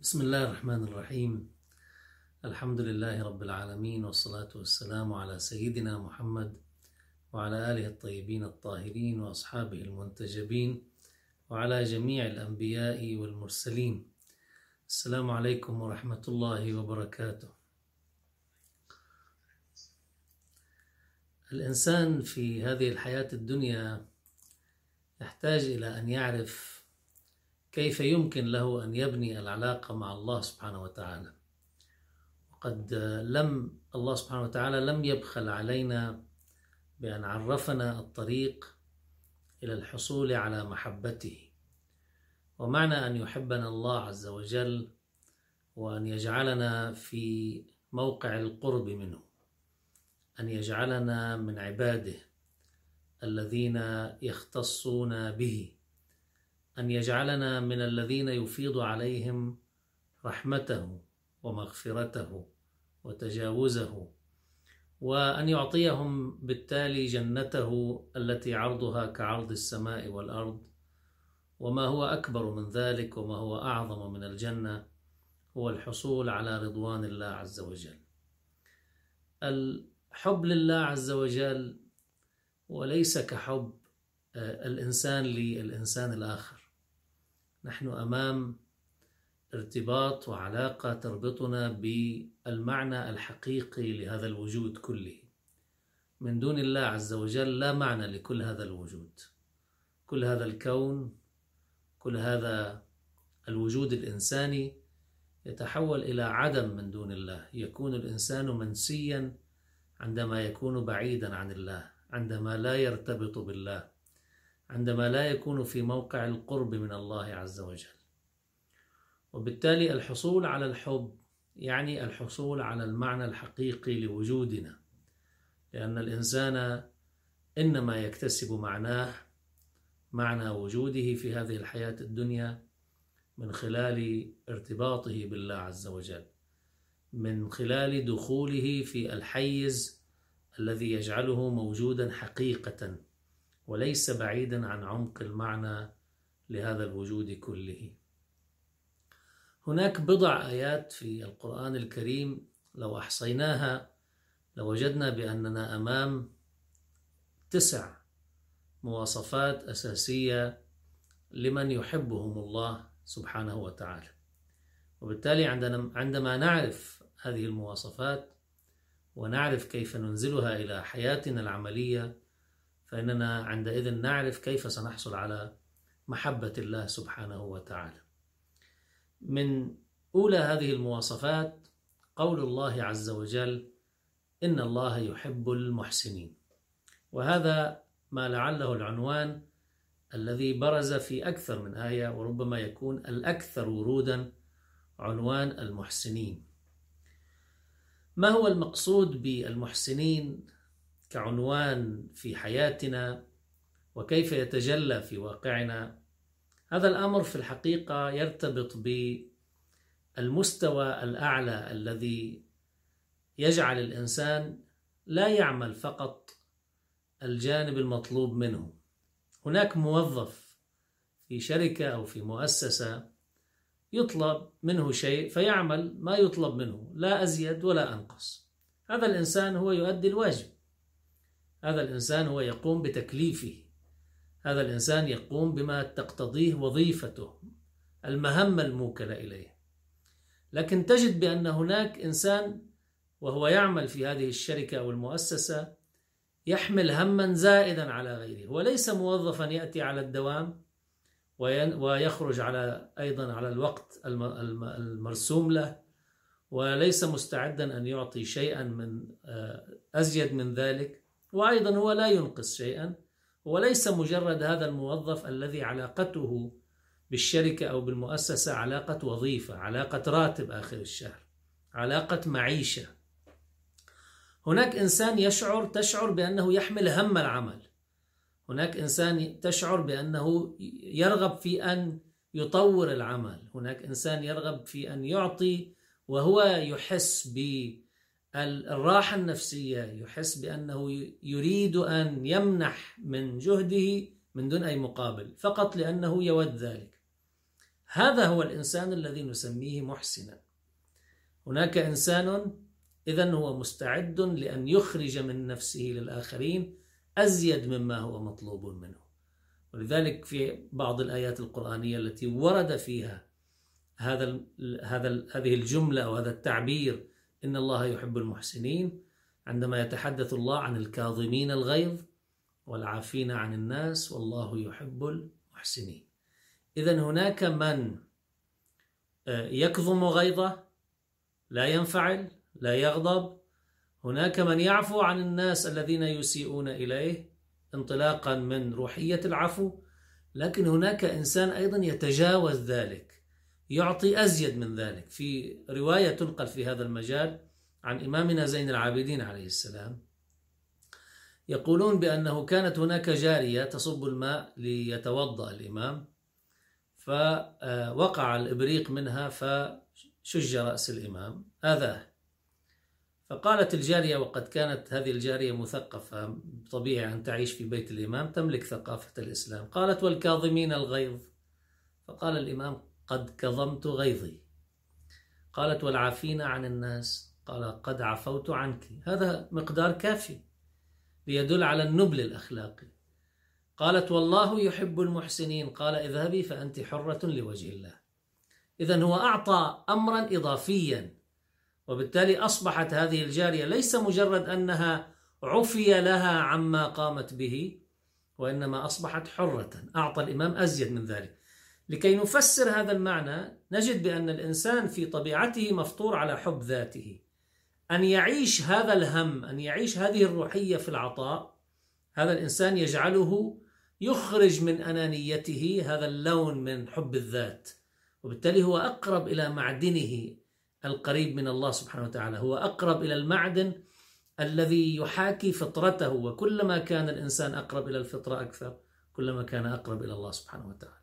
بسم الله الرحمن الرحيم. الحمد لله رب العالمين والصلاة والسلام على سيدنا محمد وعلى آله الطيبين الطاهرين وأصحابه المنتجبين وعلى جميع الأنبياء والمرسلين. السلام عليكم ورحمة الله وبركاته. الإنسان في هذه الحياة الدنيا يحتاج إلى أن يعرف كيف يمكن له أن يبني العلاقة مع الله سبحانه وتعالى؟ وقد لم الله سبحانه وتعالى لم يبخل علينا بأن عرفنا الطريق إلى الحصول على محبته. ومعنى أن يحبنا الله عز وجل وأن يجعلنا في موقع القرب منه أن يجعلنا من عباده الذين يختصون به. أن يجعلنا من الذين يفيض عليهم رحمته ومغفرته وتجاوزه وأن يعطيهم بالتالي جنته التي عرضها كعرض السماء والأرض. وما هو أكبر من ذلك وما هو أعظم من الجنة هو الحصول على رضوان الله عز وجل. الحب لله عز وجل وليس كحب الإنسان للإنسان الآخر. نحن أمام ارتباط وعلاقة تربطنا بالمعنى الحقيقي لهذا الوجود كله. من دون الله عز وجل لا معنى لكل هذا الوجود. كل هذا الكون كل هذا الوجود الإنساني يتحول إلى عدم من دون الله. يكون الإنسان منسيا عندما يكون بعيدا عن الله عندما لا يرتبط بالله. عندما لا يكون في موقع القرب من الله عز وجل. وبالتالي الحصول على الحب يعني الحصول على المعنى الحقيقي لوجودنا. لأن الإنسان إنما يكتسب معناه معنى وجوده في هذه الحياة الدنيا من خلال ارتباطه بالله عز وجل من خلال دخوله في الحيز الذي يجعله موجودا حقيقة وليس بعيدا عن عمق المعنى لهذا الوجود كله. هناك بضع آيات في القرآن الكريم لو أحصيناها لوجدنا بأننا أمام تسع مواصفات أساسية لمن يحبهم الله سبحانه وتعالى. وبالتالي عندما نعرف هذه المواصفات ونعرف كيف ننزلها إلى حياتنا العملية فإننا عندئذ نعرف كيف سنحصل على محبة الله سبحانه وتعالى. من أولى هذه المواصفات قول الله عز وجل إن الله يحب المحسنين. وهذا ما لعله العنوان الذي برز في أكثر من آية وربما يكون الأكثر ورودا عنوان المحسنين. ما هو المقصود بالمحسنين؟ كعنوان في حياتنا وكيف يتجلى في واقعنا. هذا الأمر في الحقيقة يرتبط بالمستوى الأعلى الذي يجعل الإنسان لا يعمل فقط الجانب المطلوب منه. هناك موظف في شركة أو في مؤسسة يطلب منه شيء فيعمل ما يطلب منه لا أزيد ولا أنقص. هذا الإنسان هو يؤدي الواجب. هذا الإنسان هو يقوم بتكليفه. هذا الإنسان يقوم بما تقتضيه وظيفته المهمة الموكلة إليه. لكن تجد بأن هناك إنسان وهو يعمل في هذه الشركة أو المؤسسة يحمل هما زائدا على غيره. وليس موظفا يأتي على الدوام ويخرج على أيضا على الوقت المرسوم له وليس مستعدا أن يعطي شيئا من أزيد من ذلك. وأيضا هو لا ينقص شيئا وليس مجرد هذا الموظف الذي علاقته بالشركة أو بالمؤسسة علاقة وظيفة علاقة راتب آخر الشهر علاقة معيشة. هناك إنسان يشعر تشعر بأنه يحمل هم العمل. هناك إنسان تشعر بأنه يرغب في أن يطور العمل. هناك إنسان يرغب في أن يعطي وهو يحس ب الراحة النفسية يحس بأنه يريد أن يمنح من جهده من دون أي مقابل فقط لأنه يود ذلك؟ هذا هو الإنسان الذي نسميه محسنا. هناك إنسان إذا هو مستعد لأن يخرج من نفسه للآخرين أزيد مما هو مطلوب منه. ولذلك في بعض الآيات القرآنية التي ورد فيها هذا هذا هذه الجملة أو هذا التعبير إن الله يحب المحسنين عندما يتحدث الله عن الكاظمين الغيظ والعافين عن الناس والله يحب المحسنين. إذا هناك من آه، يكظم غيظه لا ينفعل لا يغضب. هناك من يعفو عن الناس الذين يسيئون إليه انطلاقا من روحية العفو. لكن هناك إنسان أيضا يتجاوز ذلك. يعطي أزيد من ذلك. في رواية تنقل في هذا المجال عن إمامنا زين العابدين عليه السلام. يقولون بأنه كانت هناك جارية تصب الماء ليتوضأ الإمام فوقع الإبريق منها فشج رأس الإمام. آذاه فقالت الجارية وقد كانت هذه الجارية مثقفة طبيعي أن تعيش في بيت الإمام تملك ثقافة الإسلام. قالت والكاظمين الغيظ. فقال الإمام قد كظمت غيظي. قالت والعافين عن الناس. قال قد عفوت عنك. هذا مقدار كافي ليدل على النبل الأخلاقي. قالت والله يحب المحسنين. قال اذهبي فأنت حرة لوجه الله. إذا هو أعطى أمرا إضافيا. وبالتالي أصبحت هذه الجارية ليس مجرد أنها عفي لها عما قامت به وإنما أصبحت حرة. أعطى الإمام أزيد من ذلك. لكي نفسر هذا المعنى نجد بأن الإنسان في طبيعته مفطور على حب ذاته. أن يعيش هذا الهم أن يعيش هذه الروحية في العطاء هذا الإنسان يجعله يخرج من أنانيته هذا اللون من حب الذات. وبالتالي هو أقرب إلى معدنه القريب من الله سبحانه وتعالى. هو أقرب إلى المعدن الذي يحاكي فطرته. وكلما كان الإنسان أقرب إلى الفطرة أكثر كلما كان أقرب إلى الله سبحانه وتعالى.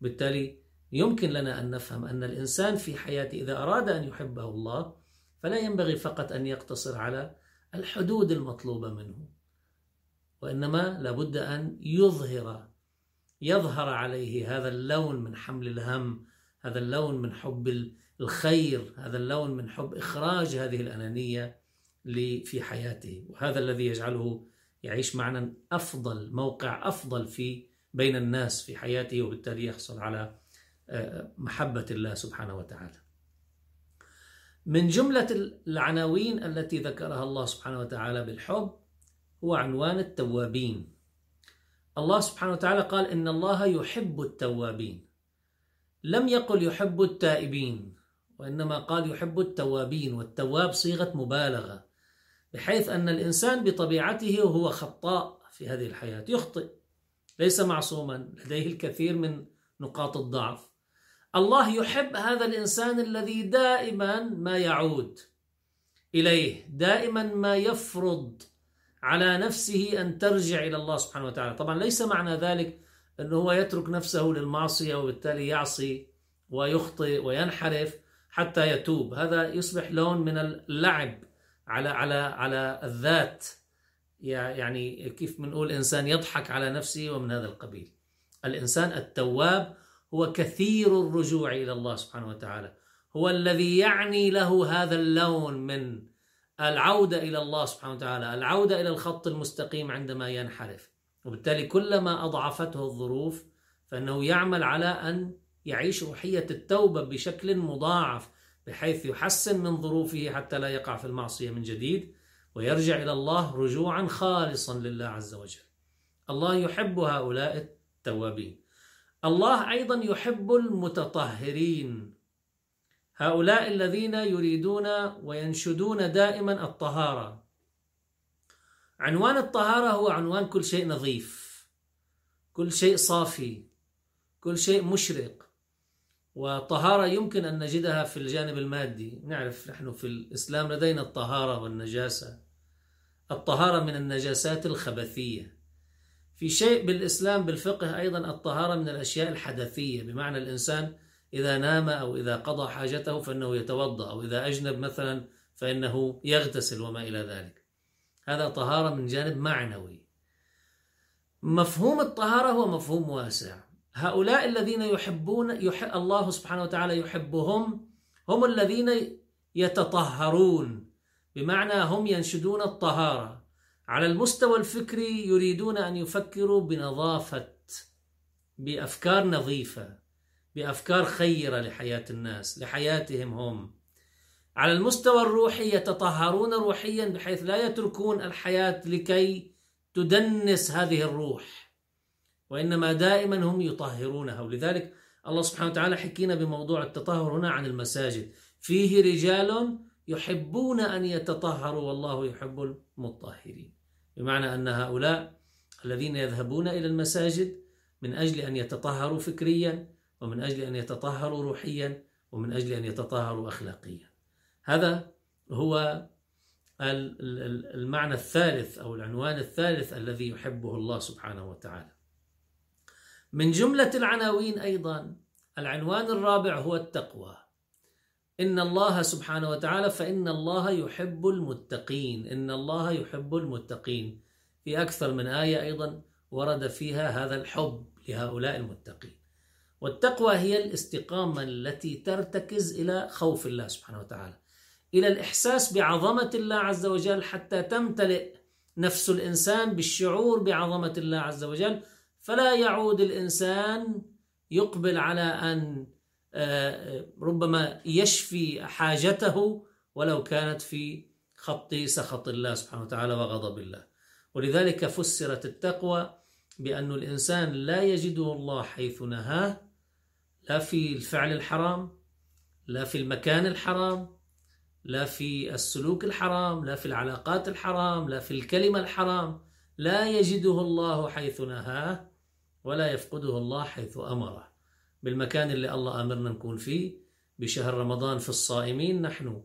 بالتالي يمكن لنا أن نفهم أن الإنسان في حياته إذا أراد أن يحبه الله فلا ينبغي فقط أن يقتصر على الحدود المطلوبة منه وإنما لابد أن يظهر يظهر عليه هذا اللون من حمل الهم هذا اللون من حب الخير هذا اللون من حب إخراج هذه الأنانية في حياته وهذا الذي يجعله يعيش معنا أفضل موقع أفضل في بين الناس في حياته وبالتالي يحصل على آه، محبة الله سبحانه وتعالى. من جملة العناوين التي ذكرها الله سبحانه وتعالى بالحب هو عنوان التوابين. الله سبحانه وتعالى قال إن الله يحب التوابين. لم يقل يحب التائبين وإنما قال يحب التوابين والتواب صيغة مبالغة بحيث أن الإنسان بطبيعته هو خطاء في هذه الحياة يخطئ. ليس معصوما لديه الكثير من نقاط الضعف. الله يحب هذا الإنسان الذي دائما ما يعود إليه دائما ما يفرض على نفسه أن ترجع إلى الله سبحانه وتعالى. طبعا ليس معنى ذلك أنه هو يترك نفسه للمعصية وبالتالي يعصي ويخطئ وينحرف حتى يتوب. هذا يصبح لون من اللعب على على على الذات. يعني كيف بنقول إنسان يضحك على نفسه ومن هذا القبيل. الإنسان التواب هو كثير الرجوع إلى الله سبحانه وتعالى. هو الذي يعني له هذا اللون من العودة إلى الله سبحانه وتعالى العودة إلى الخط المستقيم عندما ينحرف. وبالتالي كلما أضعفته الظروف فإنه يعمل على أن يعيش روحية التوبة بشكل مضاعف بحيث يحسن من ظروفه حتى لا يقع في المعصية من جديد. ويرجع إلى الله رجوعا خالصا لله عز وجل. الله يحب هؤلاء التوابين. الله أيضا يحب المتطهرين. هؤلاء الذين يريدون وينشدون دائما الطهارة. عنوان الطهارة هو عنوان كل شيء نظيف كل شيء صافي كل شيء مشرق. وطهارة يمكن أن نجدها في الجانب المادي. نعرف نحن في الإسلام لدينا الطهارة والنجاسة. الطهارة من النجاسات الخبثية. في شيء بالإسلام بالفقه أيضا الطهارة من الأشياء الحدثية بمعنى الإنسان إذا نام أو إذا قضى حاجته فإنه يتوضأ أو إذا أجنب مثلا فإنه يغتسل وما إلى ذلك. هذا طهارة من جانب معنوي. مفهوم الطهارة هو مفهوم واسع. هؤلاء الذين يحبون يحب الله سبحانه وتعالى يحبهم هم الذين يتطهرون. بمعنى هم ينشدون الطهارة. على المستوى الفكري يريدون أن يفكروا بنظافة بأفكار نظيفة بأفكار خيرة لحياة الناس لحياتهم هم. على المستوى الروحي يتطهرون روحيا بحيث لا يتركون الحياة لكي تدنس هذه الروح وإنما دائما هم يطهرونها. ولذلك الله سبحانه وتعالى حكينا بموضوع التطهر هنا عن المساجد. فيه رجال يحبون أن يتطهروا والله يحب المطهرين. بمعنى أن هؤلاء الذين يذهبون إلى المساجد من أجل أن يتطهروا فكريا ومن أجل أن يتطهروا روحيا ومن أجل أن يتطهروا أخلاقيا. هذا هو المعنى الثالث أو العنوان الثالث الذي يحبه الله سبحانه وتعالى. من جملة العناوين أيضا العنوان الرابع هو التقوى. إن الله سبحانه وتعالى فإن الله يحب المتقين. إن الله يحب المتقين. في أكثر من آية أيضا ورد فيها هذا الحب لهؤلاء المتقين. والتقوى هي الاستقامة التي ترتكز إلى خوف الله سبحانه وتعالى. إلى الإحساس بعظمة الله عز وجل حتى تمتلئ نفس الإنسان بالشعور بعظمة الله عز وجل. فلا يعود الإنسان يقبل على أن ربما يشفي حاجته ولو كانت في خط سخط الله سبحانه وتعالى وغضب الله. ولذلك فسرت التقوى بأن الإنسان لا يجده الله حيث نهاه لا في الفعل الحرام لا في المكان الحرام لا في السلوك الحرام لا في العلاقات الحرام لا في الكلمة الحرام. لا يجده الله حيث نهاه ولا يفقده الله حيث أمره. بالمكان اللي الله أمرنا نكون فيه بشهر رمضان في الصائمين نحن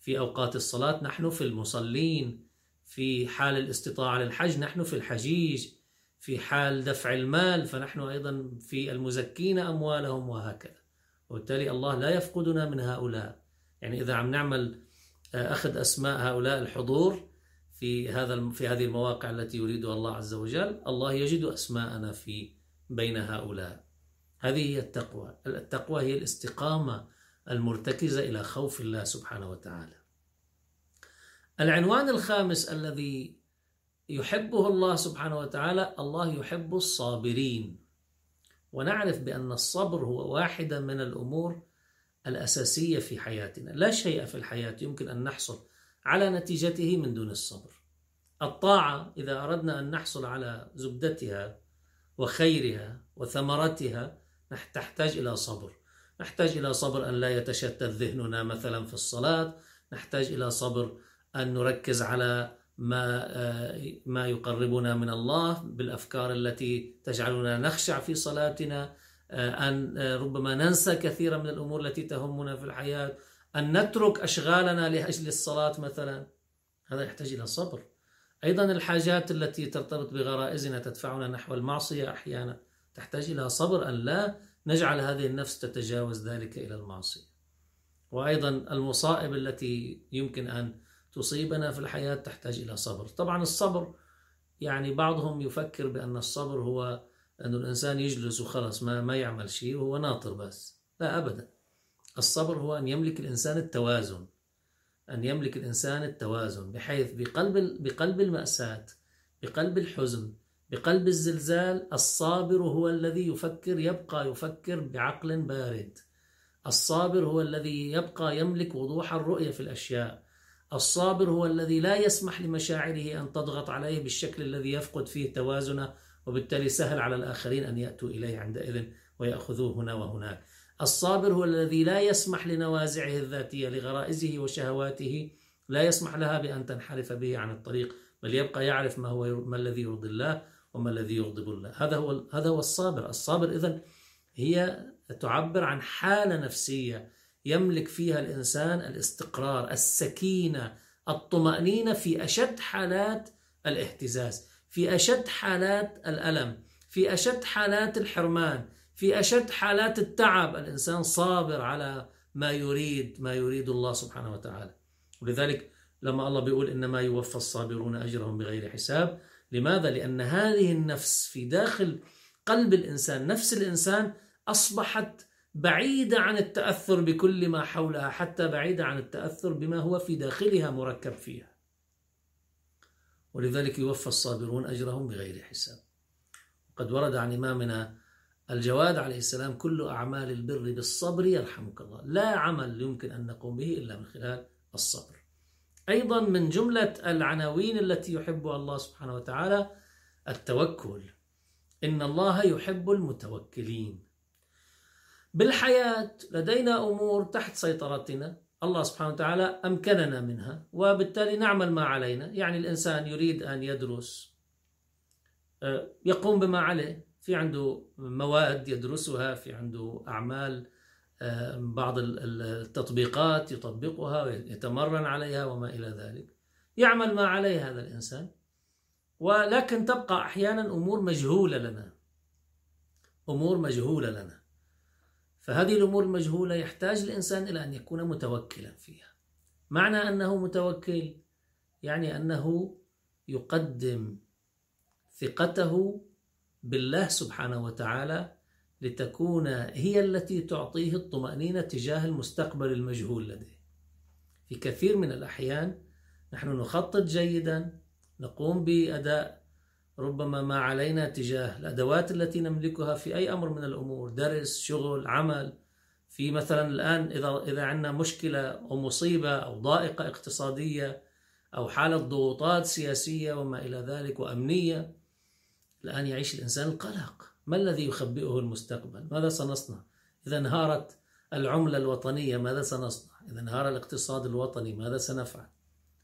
في أوقات الصلاة نحن في المصلين في حال الاستطاعة للحج نحن في الحجيج في حال دفع المال فنحن أيضا في المزكين أموالهم وهكذا. وبالتالي الله لا يفقدنا من هؤلاء. يعني إذا عم نعمل آه، أخذ أسماء هؤلاء الحضور في هذا في هذه المواقع التي يريدها الله عز وجل الله يجد أسماءنا في بين هؤلاء. هذه هي التقوى. التقوى هي الاستقامة المرتكزة إلى خوف الله سبحانه وتعالى. العنوان الخامس الذي يحبه الله سبحانه وتعالى الله يحب الصابرين. ونعرف بأن الصبر هو واحدة من الأمور الأساسية في حياتنا. لا شيء في الحياة يمكن أن نحصل على نتيجته من دون الصبر. الطاعة إذا أردنا أن نحصل على زبدتها وخيرها وثمرتها تحتاج إلى صبر. نحتاج إلى صبر أن لا يتشتت ذهننا مثلا في الصلاة. نحتاج إلى صبر أن نركز على ما آه، ما يقربنا من الله بالأفكار التي تجعلنا نخشع في صلاتنا آه، أن آه، ربما ننسى كثيرا من الأمور التي تهمنا في الحياة أن نترك أشغالنا لأجل الصلاة مثلا. هذا يحتاج إلى صبر. أيضا الحاجات التي ترتبط بغرائزنا تدفعنا نحو المعصية أحيانا. تحتاج إلى صبر أن لا نجعل هذه النفس تتجاوز ذلك إلى المعصية. وأيضا المصائب التي يمكن أن تصيبنا في الحياة تحتاج إلى صبر. طبعا الصبر يعني بعضهم يفكر بأن الصبر هو أن الإنسان يجلس وخلص ما, ما يعمل شيء وهو ناطر بس. لا أبدا. الصبر هو أن يملك الإنسان التوازن أن يملك الإنسان التوازن بحيث بقلب بقلب المأساة بقلب الحزن بقلب الزلزال الصابر هو الذي يفكر يبقى يفكر بعقل بارد. الصابر هو الذي يبقى يملك وضوح الرؤية في الأشياء. الصابر هو الذي لا يسمح لمشاعره أن تضغط عليه بالشكل الذي يفقد فيه توازنه وبالتالي سهل على الآخرين أن يأتوا إليه عندئذ ويأخذوه هنا وهناك. الصابر هو الذي لا يسمح لنوازعه الذاتية لغرائزه وشهواته لا يسمح لها بأن تنحرف به عن الطريق بل يبقى يعرف ما هو ما الذي يرضي الله وما الذي يغضب الله. هذا هو هذا هو الصابر. الصابر إذا هي تعبر عن حالة نفسية يملك فيها الإنسان الاستقرار، السكينة، الطمأنينة في أشد حالات الاهتزاز، في أشد حالات الألم، في أشد حالات الحرمان، في أشد حالات التعب، الإنسان صابر على ما يريد ما يريد الله سبحانه وتعالى. ولذلك لما الله بيقول إنما يوفى الصابرون أجرهم بغير حساب، لماذا؟ لأن هذه النفس في داخل قلب الإنسان نفس الإنسان أصبحت بعيدة عن التأثر بكل ما حولها حتى بعيدة عن التأثر بما هو في داخلها مركب فيها. ولذلك يوفى الصابرون أجرهم بغير حساب. قد ورد عن إمامنا الجواد عليه السلام كل أعمال البر بالصبر يرحمك الله. لا عمل يمكن أن نقوم به إلا من خلال الصبر. أيضا من جملة العناوين التي يحبها الله سبحانه وتعالى التوكل. إن الله يحب المتوكلين. بالحياة لدينا أمور تحت سيطرتنا الله سبحانه وتعالى أمكننا منها وبالتالي نعمل ما علينا. يعني الإنسان يريد أن يدرس آه، يقوم بما عليه. في عنده مواد يدرسها في عنده أعمال بعض التطبيقات يطبقها ويتمرن عليها وما إلى ذلك. يعمل ما عليه هذا الإنسان. ولكن تبقى أحيانا أمور مجهولة لنا. أمور مجهولة لنا. فهذه الأمور المجهولة يحتاج الإنسان إلى أن يكون متوكلا فيها. معنى أنه متوكل يعني أنه يقدم ثقته بالله سبحانه وتعالى لتكون هي التي تعطيه الطمأنينة تجاه المستقبل المجهول لديه. في كثير من الأحيان نحن نخطط جيدا نقوم بأداء ربما ما علينا تجاه الأدوات التي نملكها في أي أمر من الأمور درس شغل عمل. في مثلا الآن إذا إذا عندنا مشكلة أو مصيبة أو ضائقة اقتصادية أو حالة ضغوطات سياسية وما إلى ذلك وأمنية الآن يعيش الإنسان القلق. ما الذي يخبئه المستقبل؟ ماذا سنصنع؟ إذا انهارت العملة الوطنية ماذا سنصنع؟ إذا انهار الاقتصاد الوطني ماذا سنفعل؟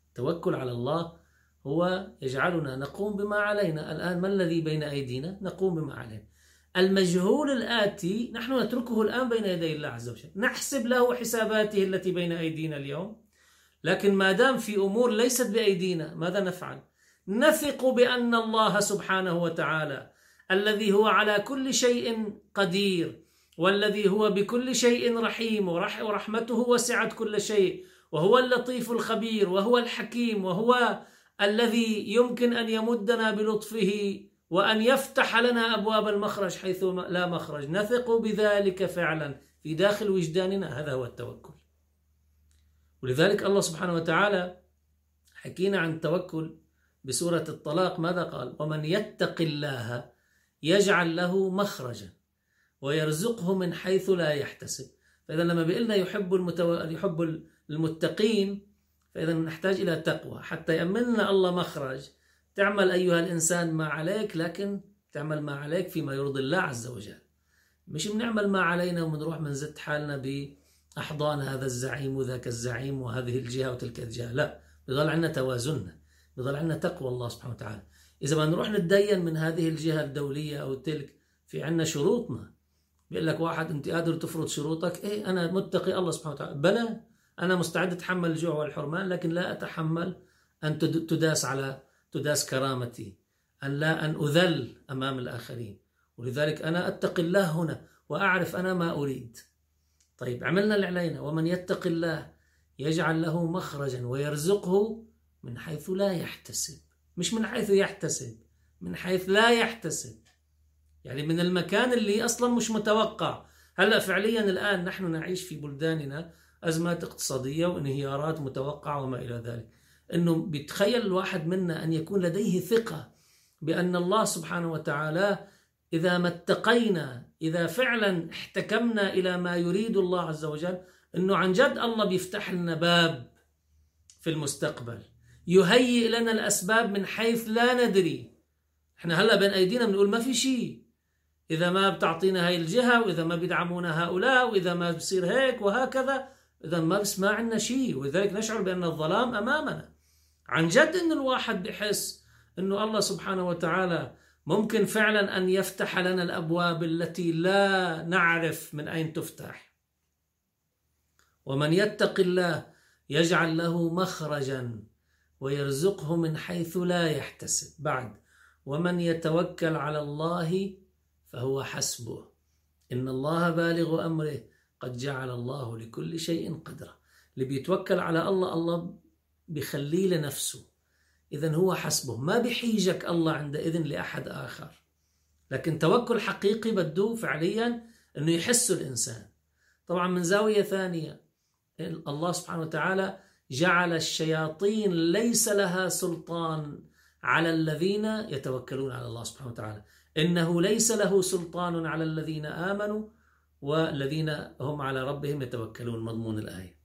التوكل على الله هو يجعلنا نقوم بما علينا. الآن ما الذي بين أيدينا؟ نقوم بما علينا. المجهول الآتي نحن نتركه الآن بين يدي الله عز وجل. نحسب له حساباته التي بين أيدينا اليوم. لكن ما دام في أمور ليست بأيدينا ماذا نفعل؟ نثق بأن الله سبحانه وتعالى الذي هو على كل شيء قدير والذي هو بكل شيء رحيم ورحمته وسعت كل شيء وهو اللطيف الخبير وهو الحكيم وهو الذي يمكن أن يمدنا بلطفه وأن يفتح لنا أبواب المخرج حيث لا مخرج. نثق بذلك فعلا في داخل وجداننا. هذا هو التوكل. ولذلك الله سبحانه وتعالى حكينا عن التوكل بسورة الطلاق. ماذا قال؟ ومن يتق الله يجعل له مخرجا ويرزقه من حيث لا يحتسب. فاذا لما بيقلنا يحب المتو... يحب المتقين فإذا نحتاج إلى تقوى. حتى يأمن لنا الله مخرج تعمل أيها الإنسان ما عليك لكن تعمل ما عليك فيما يرضي الله عز وجل. مش بنعمل ما علينا وبنروح بنزت حالنا بأحضان هذا الزعيم وذاك الزعيم وهذه الجهة وتلك الجهة. لا بضل عندنا توازننا بضل عندنا تقوى الله سبحانه وتعالى. إذا ما نروح نتدين من هذه الجهة الدولية أو تلك في عندنا شروطنا. بيقول لك واحد أنت قادر تفرض شروطك؟ إيه أنا متقي الله سبحانه وتعالى. بلى أنا مستعد أتحمل الجوع والحرمان لكن لا أتحمل أن تداس على تداس كرامتي أن لا أن أذل أمام الآخرين. ولذلك أنا أتقي الله هنا وأعرف أنا ما أريد. طيب عملنا اللي علينا. ومن يتق الله يجعل له مخرجا ويرزقه من حيث لا يحتسب. مش من حيث يحتسب من حيث لا يحتسب. يعني من المكان اللي أصلا مش متوقع. هلأ فعليا الآن نحن نعيش في بلداننا أزمات اقتصادية وانهيارات متوقعة وما إلى ذلك. أنه بيتخيل الواحد منا أن يكون لديه ثقة بأن الله سبحانه وتعالى إذا ما اتقينا إذا فعلا احتكمنا إلى ما يريد الله عز وجل أنه عن جد الله بيفتح لنا باب في المستقبل. يهيئ لنا الأسباب من حيث لا ندري. إحنا هلأ بين أيدينا بنقول ما في شيء. إذا ما بتعطينا هاي الجهة وإذا ما بيدعمونا هؤلاء وإذا ما بصير هيك وهكذا إذا ما ما عندنا شيء. ولذلك نشعر بأن الظلام أمامنا. عن جد أن الواحد بحس أنه الله سبحانه وتعالى ممكن فعلا أن يفتح لنا الأبواب التي لا نعرف من أين تفتح. ومن يتق الله يجعل له مخرجا. ويرزقه من حيث لا يحتسب. بعد ومن يتوكل على الله فهو حسبه. إن الله بالغ أمره. قد جعل الله لكل شيء قدرا اللي بيتوكل على الله الله بخليه لنفسه. إذا هو حسبه. ما بحيجك الله عندئذ لأحد آخر. لكن توكل حقيقي بده فعليا إنه يحسه الإنسان. طبعا من زاوية ثانية الله سبحانه وتعالى جعل الشياطين ليس لها سلطان على الذين يتوكلون على الله سبحانه وتعالى. إنه ليس له سلطان على الذين آمنوا والذين هم على ربهم يتوكلون. مضمون الآية.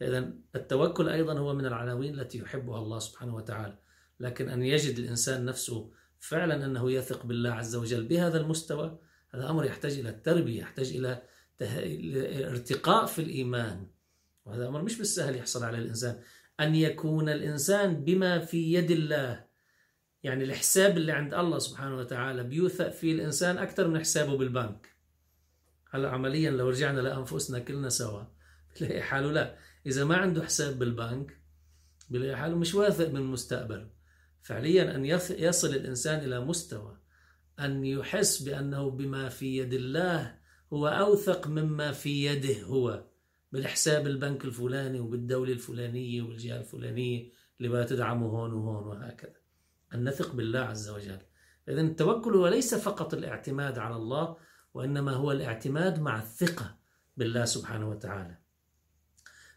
فإذا التوكل أيضا هو من العناوين التي يحبها الله سبحانه وتعالى. لكن أن يجد الإنسان نفسه فعلا أنه يثق بالله عز وجل بهذا المستوى هذا أمر يحتاج إلى التربية يحتاج إلى ارتقاء في الإيمان. وهذا أمر مش بالسهل يحصل على الإنسان. أن يكون الإنسان بما في يد الله. يعني الحساب اللي عند الله سبحانه وتعالى بيوثق فيه الإنسان أكثر من حسابه بالبنك. هلا عمليا لو رجعنا لأنفسنا كلنا سوا بتلاقي حاله لا. إذا ما عنده حساب بالبنك بلاقي حاله مش واثق من مستقبله. فعليا أن يصل الإنسان إلى مستوى أن يحس بأنه بما في يد الله هو أوثق مما في يده هو. بالحساب البنك الفلاني وبالدولة الفلانية والجهة الفلانية اللي تدعمه هون وهون وهكذا. أن نثق بالله عز وجل. إذا التوكل هو ليس فقط الاعتماد على الله وإنما هو الاعتماد مع الثقة بالله سبحانه وتعالى.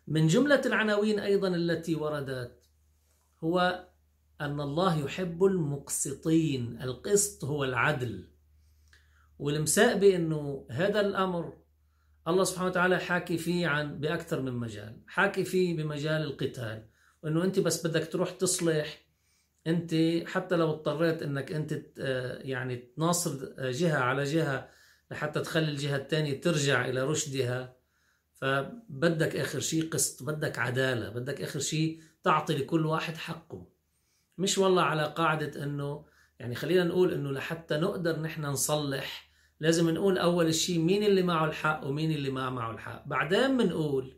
من جملة العناوين أيضا التي وردت هو أن الله يحب المقسطين. القسط هو العدل. والمساء بأنه هذا الأمر الله سبحانه وتعالى حاكي فيه عن بأكثر من مجال حاكي فيه بمجال القتال وأنه أنت بس بدك تروح تصلح أنت حتى لو اضطريت أنك أنت يعني تناصر جهة على جهة لحتى تخلي الجهة الثانية ترجع إلى رشدها. فبدك آخر شيء قسط بدك عدالة بدك آخر شيء تعطي لكل واحد حقه. مش والله على قاعدة إنه يعني خلينا نقول إنه لحتى نقدر نحن نصلح لازم نقول أول شيء مين اللي معه الحق ومين اللي ما معه الحق. بعدين بنقول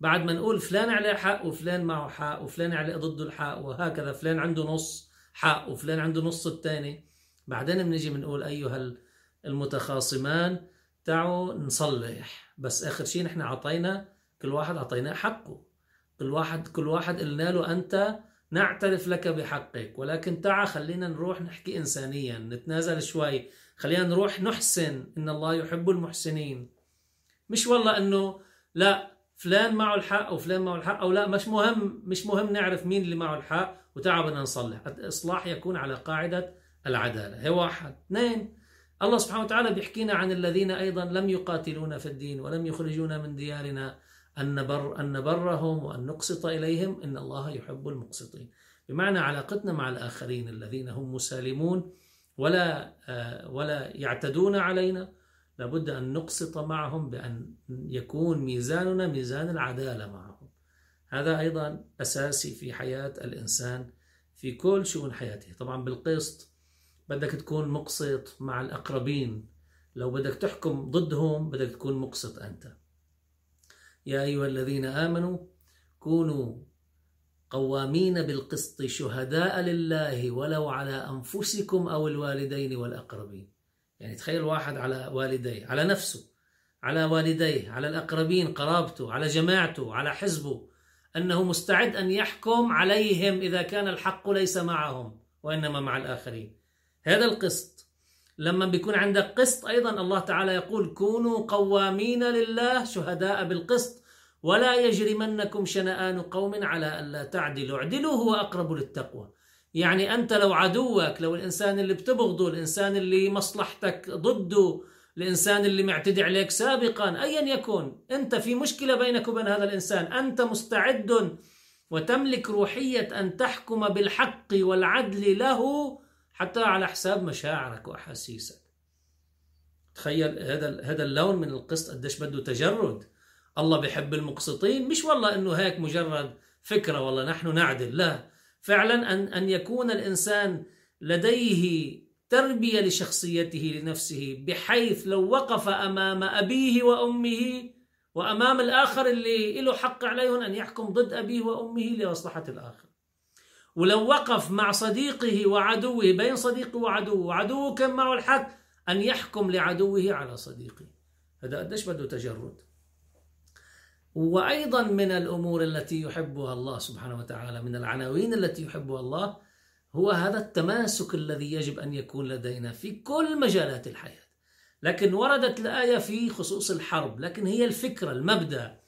بعد ما نقول فلان عليه حق وفلان معه حق وفلان عليه ضده الحق وهكذا فلان عنده نص حق وفلان عنده نص الثاني. بعدين بنيجي بنقول أيها المتخاصمان تعالوا نصلح. بس آخر شيء نحن أعطينا كل واحد أعطيناه حقه. كل واحد كل واحد قلنا له أنت نعترف لك بحقك ولكن تعا خلينا نروح نحكي إنسانيا نتنازل شوي. خلينا نروح نحسن إن الله يحب المحسنين. مش والله إنه لا فلان معه الحق وفلان معه الحق أو لا مش مهم مش مهم نعرف مين اللي معه الحق وتعا بدنا نصلح. الإصلاح يكون على قاعدة العدالة. هي واحد. اثنين الله سبحانه وتعالى بيحكينا عن الذين أيضا لم يقاتلونا في الدين ولم يخرجونا من ديارنا أن نبر أن نبرهم وأن نقسط إليهم. إن الله يحب المقسطين. بمعنى علاقتنا مع الآخرين الذين هم مسالمون ولا آه، ولا يعتدون علينا. لابد أن نقسط معهم بأن يكون ميزاننا ميزان العدالة معهم. هذا أيضا أساسي في حياة الإنسان في كل شؤون حياته. طبعا بالقسط بدك تكون مقسط مع الأقربين. لو بدك تحكم ضدهم بدك تكون مقسط أنت. يا أيها الذين آمنوا كونوا قوامين بالقسط شهداء لله ولو على أنفسكم أو الوالدين والأقربين. يعني تخيل واحد على والديه على نفسه على والديه على الأقربين قرابته على جماعته على حزبه أنه مستعد أن يحكم عليهم إذا كان الحق ليس معهم وإنما مع الآخرين. هذا القسط لما بيكون عندك قسط أيضا الله تعالى يقول كونوا قوامين لله شهداء بالقسط. ولا يجرمنكم شنآن قوم على ألا تعدلوا. اعدلوا هو أقرب للتقوى. يعني أنت لو عدوك لو الإنسان اللي بتبغضه الإنسان اللي مصلحتك ضده الإنسان اللي معتدي عليك سابقا أيا يكن أنت في مشكلة بينك وبين هذا الإنسان. أنت مستعد وتملك روحية أن تحكم بالحق والعدل له حتى على حساب مشاعرك وأحاسيسك. تخيل هذا هذا اللون من القسط قديش بده تجرد. الله بحب المقسطين. مش والله إنه هيك مجرد فكرة والله نحن نعدل لا. فعلا أن أن يكون الإنسان لديه تربية لشخصيته لنفسه بحيث لو وقف أمام أبيه وأمه وأمام الآخر اللي له حق عليهم أن يحكم ضد أبيه وأمه لمصلحة الآخر. ولو وقف مع صديقه وعدوه بين صديقه وعدوه وعدوه كان معه الحق أن يحكم لعدوه على صديقه. هذا قديش بده تجرد. وأيضا من الأمور التي يحبها الله سبحانه وتعالى من العناوين التي يحبها الله هو هذا التماسك الذي يجب أن يكون لدينا في كل مجالات الحياة. لكن وردت الآية في خصوص الحرب لكن هي الفكرة المبدأ.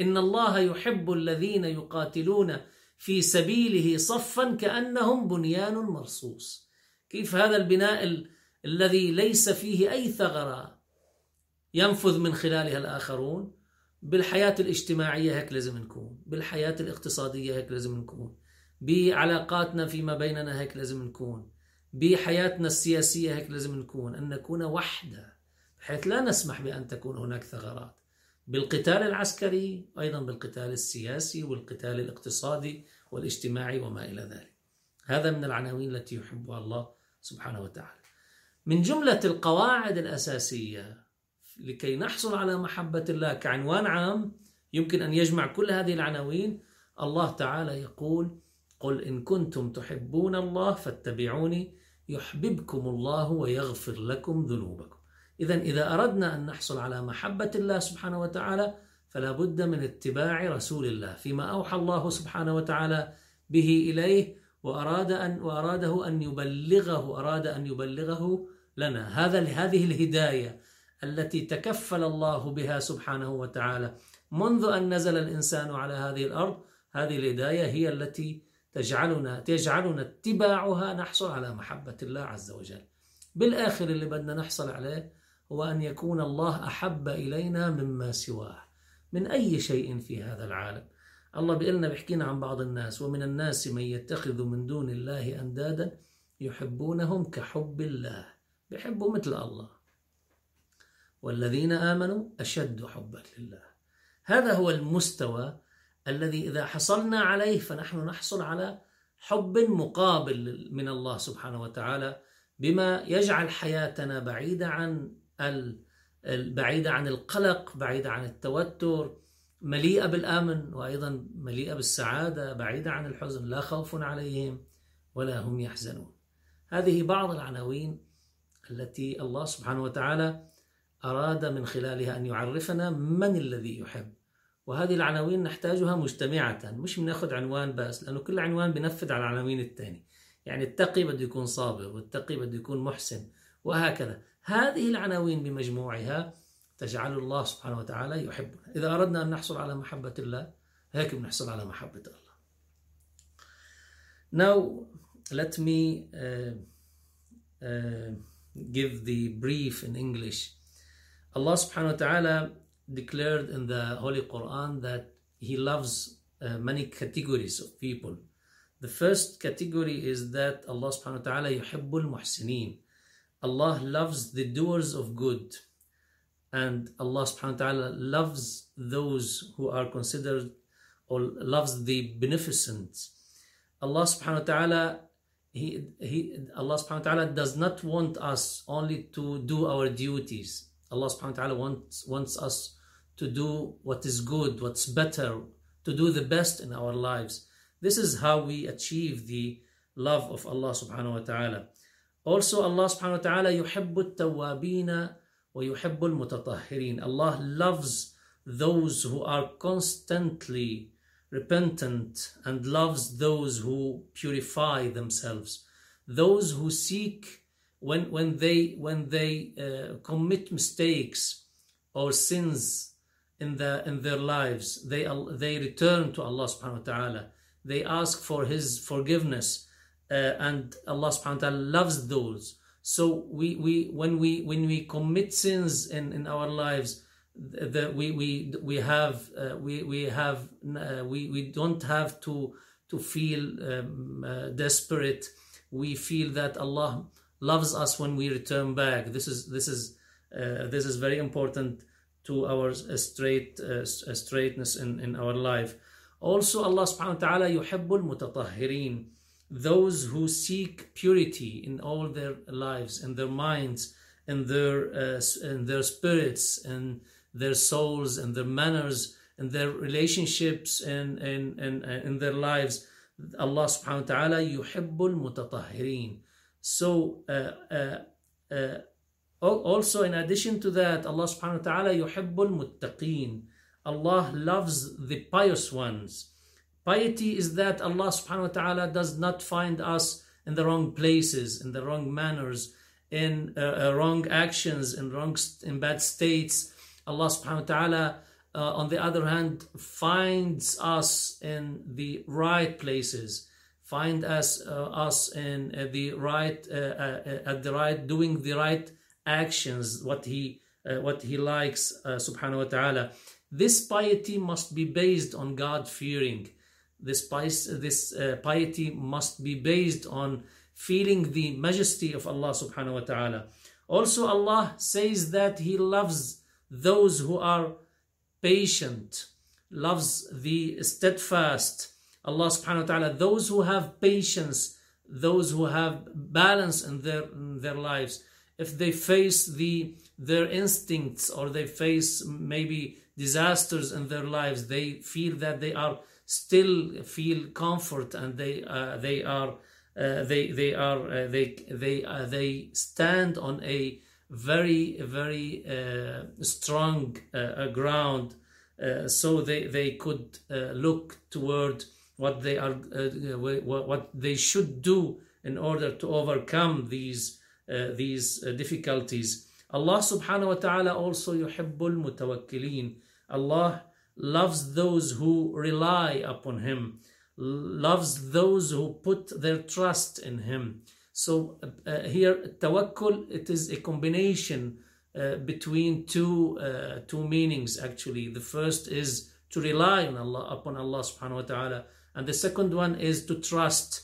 إن الله يحب الذين يقاتلون في سبيله صفا كأنهم بنيان مرصوص. كيف هذا البناء ال... الذي ليس فيه أي ثغرة ينفذ من خلالها الآخرون؟ بالحياة الاجتماعية هيك لازم نكون بالحياة الاقتصادية هيك لازم نكون بعلاقاتنا فيما بيننا هيك لازم نكون بحياتنا السياسية هيك لازم نكون أن نكون وحدة بحيث لا نسمح بأن تكون هناك ثغرات. بالقتال العسكري أيضا بالقتال السياسي والقتال الاقتصادي والاجتماعي وما إلى ذلك. هذا من العناوين التي يحبها الله سبحانه وتعالى. من جملة القواعد الأساسية لكي نحصل على محبة الله كعنوان عام يمكن أن يجمع كل هذه العناوين الله تعالى يقول قل إن كنتم تحبون الله فاتبعوني يحببكم الله ويغفر لكم ذنوبكم. إذا إذا أردنا أن نحصل على محبة الله سبحانه وتعالى فلا بد من اتباع رسول الله فيما أوحى الله سبحانه وتعالى به إليه وأراد أن وأراده أن يبلغه أراد أن يبلغه لنا. هذا هذه الهداية التي تكفل الله بها سبحانه وتعالى. منذ أن نزل الإنسان على هذه الأرض هذه الهداية هي التي تجعلنا تجعلنا اتباعها نحصل على محبة الله عز وجل. بالآخر اللي بدنا نحصل عليه هو أن يكون الله أحب إلينا مما سواه من أي شيء في هذا العالم. الله بيقلنا بيحكينا عن بعض الناس ومن الناس من يتخذ من دون الله أندادا يحبونهم كحب الله بيحبوا مثل الله. والذين آمنوا أشد حبا لله. هذا هو المستوى الذي إذا حصلنا عليه فنحن نحصل على حب مقابل من الله سبحانه وتعالى بما يجعل حياتنا بعيدة عن بعيدة عن القلق بعيدة عن التوتر مليئة بالأمن وأيضا مليئة بالسعادة بعيدة عن الحزن لا خوف عليهم ولا هم يحزنون. هذه بعض العناوين التي الله سبحانه وتعالى أراد من خلالها أن يعرفنا من الذي يحب. وهذه العناوين نحتاجها مجتمعة مش بناخذ عنوان بس لأنه كل عنوان بنفذ على العناوين الثاني يعني التقي بده يكون صابر والتقي بده يكون محسن وهكذا. هذه العناوين بمجموعها تجعل الله سبحانه وتعالى يحبنا. إذا أردنا أن نحصل على محبة الله هيك بنحصل على محبة الله. Now let me uh, uh, give the brief in English. Allah subhanahu wa ta'ala declared in the Holy Quran that He loves uh, many categories of people. The first category is that Allah subhanahu wa ta'ala yuhibbul muhsinin. Allah loves the doers of good. And Allah subhanahu wa ta'ala loves those who are considered or loves the beneficent. Allah subhanahu wa ta'ala he, he, Allah subhanahu wa ta'ala does not want us only to do our duties. Allah subhanahu wa ta'ala wants, wants us to do what is good, what's better, to do the best in our lives. This is how we achieve the love of Allah subhanahu wa ta'ala. Also Allah subhanahu wa ta'ala يحب التوابين ويحب المتطهرين. Allah loves those who are constantly repentant and loves those who purify themselves. Those who seek when when they when they uh, commit mistakes or sins in the in their lives they they return to Allah subhanahu wa ta'ala. They ask for his forgiveness uh, and Allah subhanahu wa ta'ala loves those. So we we when we when we commit sins in in our lives that we we we have uh, we we have uh, we we don't have to to feel um, uh, desperate. We feel that Allah loves us when we return back. This is this is uh, this is very important to our straight uh, straightness in, in our life. Also, Allah subhanahu wa ta'ala yuhibbul mutatahhirin, those who seek purity in all their lives, in their minds, in their uh, in their spirits, and their souls, and their manners, and their relationships, and in, in, in, in their lives. Allah subhanahu wa ta'ala yuhibbul mutatahhirin so uh, uh, uh, also in addition to that, Allah subhanahu wa ta'ala yuhibbul muttaqeen. Allah loves the pious ones. Piety is that Allah subhanahu wa ta'ala does not find us in the wrong places, in the wrong manners, in uh, wrong actions, in wrong in bad states. Allah subhanahu wa ta'ala uh, on the other hand finds us in the right places find us uh, us in uh, the right at the right doing the right actions what he what he likes subhanahu wa ta'ala this piety must be based on god fearing this, this uh, piety must be based on feeling the majesty of Allah subhanahu wa ta'ala. Also, Allah says that He loves those who are patient, loves the steadfast. Allah subhanahu wa ta'ala, those who have patience, those who have balance in their, in their lives, if they face the their instincts or they face maybe disasters in their lives, they feel that they are still feel comfort and they uh, they are uh, they they are uh, they they uh, they stand on a very very uh, strong uh, ground so they they could look toward what they are what they should do in order to overcome these these difficulties Allah subhanahu wa ta'ala also yuhibbul mutawakkilin Allah loves those who rely upon him, loves those who put their trust in him. So uh, here, tawakkul, it is a combination uh, between two uh, two meanings actually. The first is to rely on Allah upon Allah subhanahu wa ta'ala, and the second one is to trust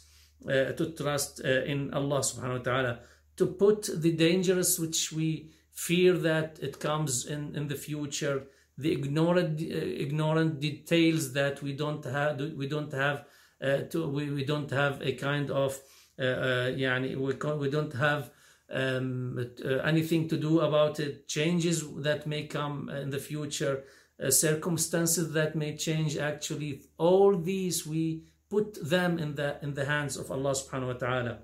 uh, to trust uh, in Allah subhanahu wa ta'ala, to put the dangers which we fear that it comes in, in the future the ignorant uh, ignorant details that we don't have we don't have uh, to, we, we don't have a kind of uh, uh, we, we don't have um, anything to do about it. Changes that may come in the future uh, circumstances that may change actually all these we put them in the in the hands of Allah subhanahu wa ta'ala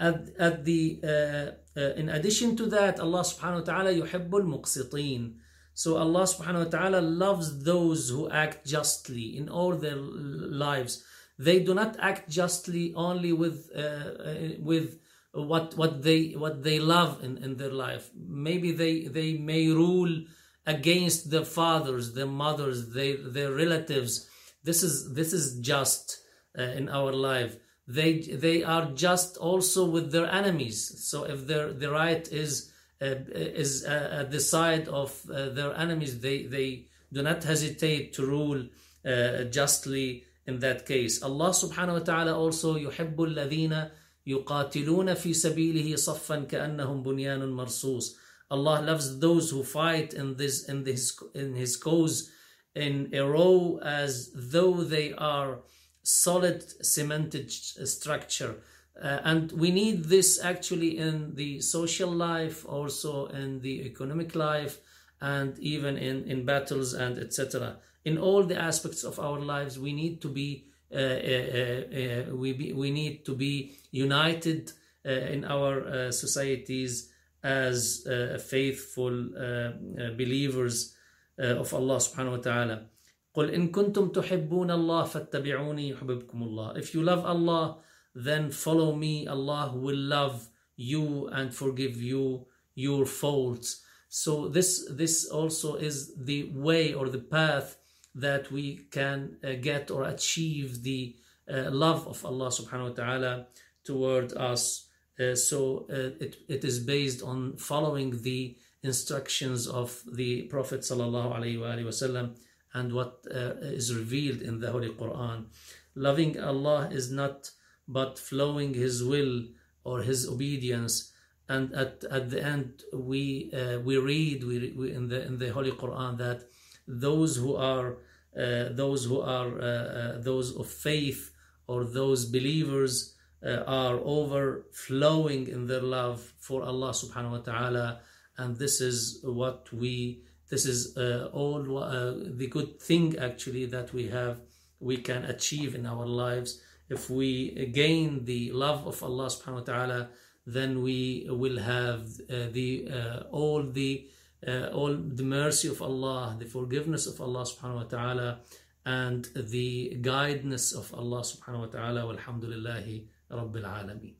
at, at the uh, in addition to that Allah subhanahu wa ta'ala yuhibbul muqsitin so Allah subhanahu wa ta'ala loves those who act justly in all their lives. They do not act justly only with uh, uh, with what what they what they love in, in their life. Maybe they they may rule against their fathers, their mothers, their their relatives. This is this is just uh, in our life. They they are just also with their enemies. So if their the right is uh, is uh, at the side of uh, their enemies. They, they do not hesitate to rule justly in that case. Allah subhanahu wa ta'ala also يحب الذين يقاتلون في سبيله صفا كأنهم بنيان مرصوص. Allah loves those who fight in this in this in his cause in a row as though they are solid cemented structure uh, and we need this actually in the social life, also in the economic life, and even in, in battles and etc. In all the aspects of our lives, we need to be uh, uh, uh, uh we be, we need to be united uh, in our societies as faithful believers of Allah subhanahu wa ta'ala. قل إن كنتم تحبون الله فاتبعوني يحببكم الله. If you love Allah, then follow me. Allah will love you and forgive you your faults. So this this also is the way or the path that we can uh, get or achieve the uh, love of Allah subhanahu wa ta'ala toward us. Uh, so uh, it, it is based on following the instructions of the Prophet wasallam and what uh, is revealed in the Holy Quran. Loving Allah is not but flowing his will or his obedience and at, at the end we uh, we read we, we, in the in the holy quran that those who are uh, those who are those of faith or those believers uh, are overflowing in their love for allah subhanahu wa ta'ala and this is what we this is uh, all the good thing actually that we have we can achieve in our lives if we gain the love of Allah subhanahu wa ta'ala, then we will have uh, the uh, all the uh, all the mercy of Allah, the forgiveness of Allah subhanahu wa ta'ala, and the guidance of Allah subhanahu wa ta'ala. Walhamdulillahi رب العالمين.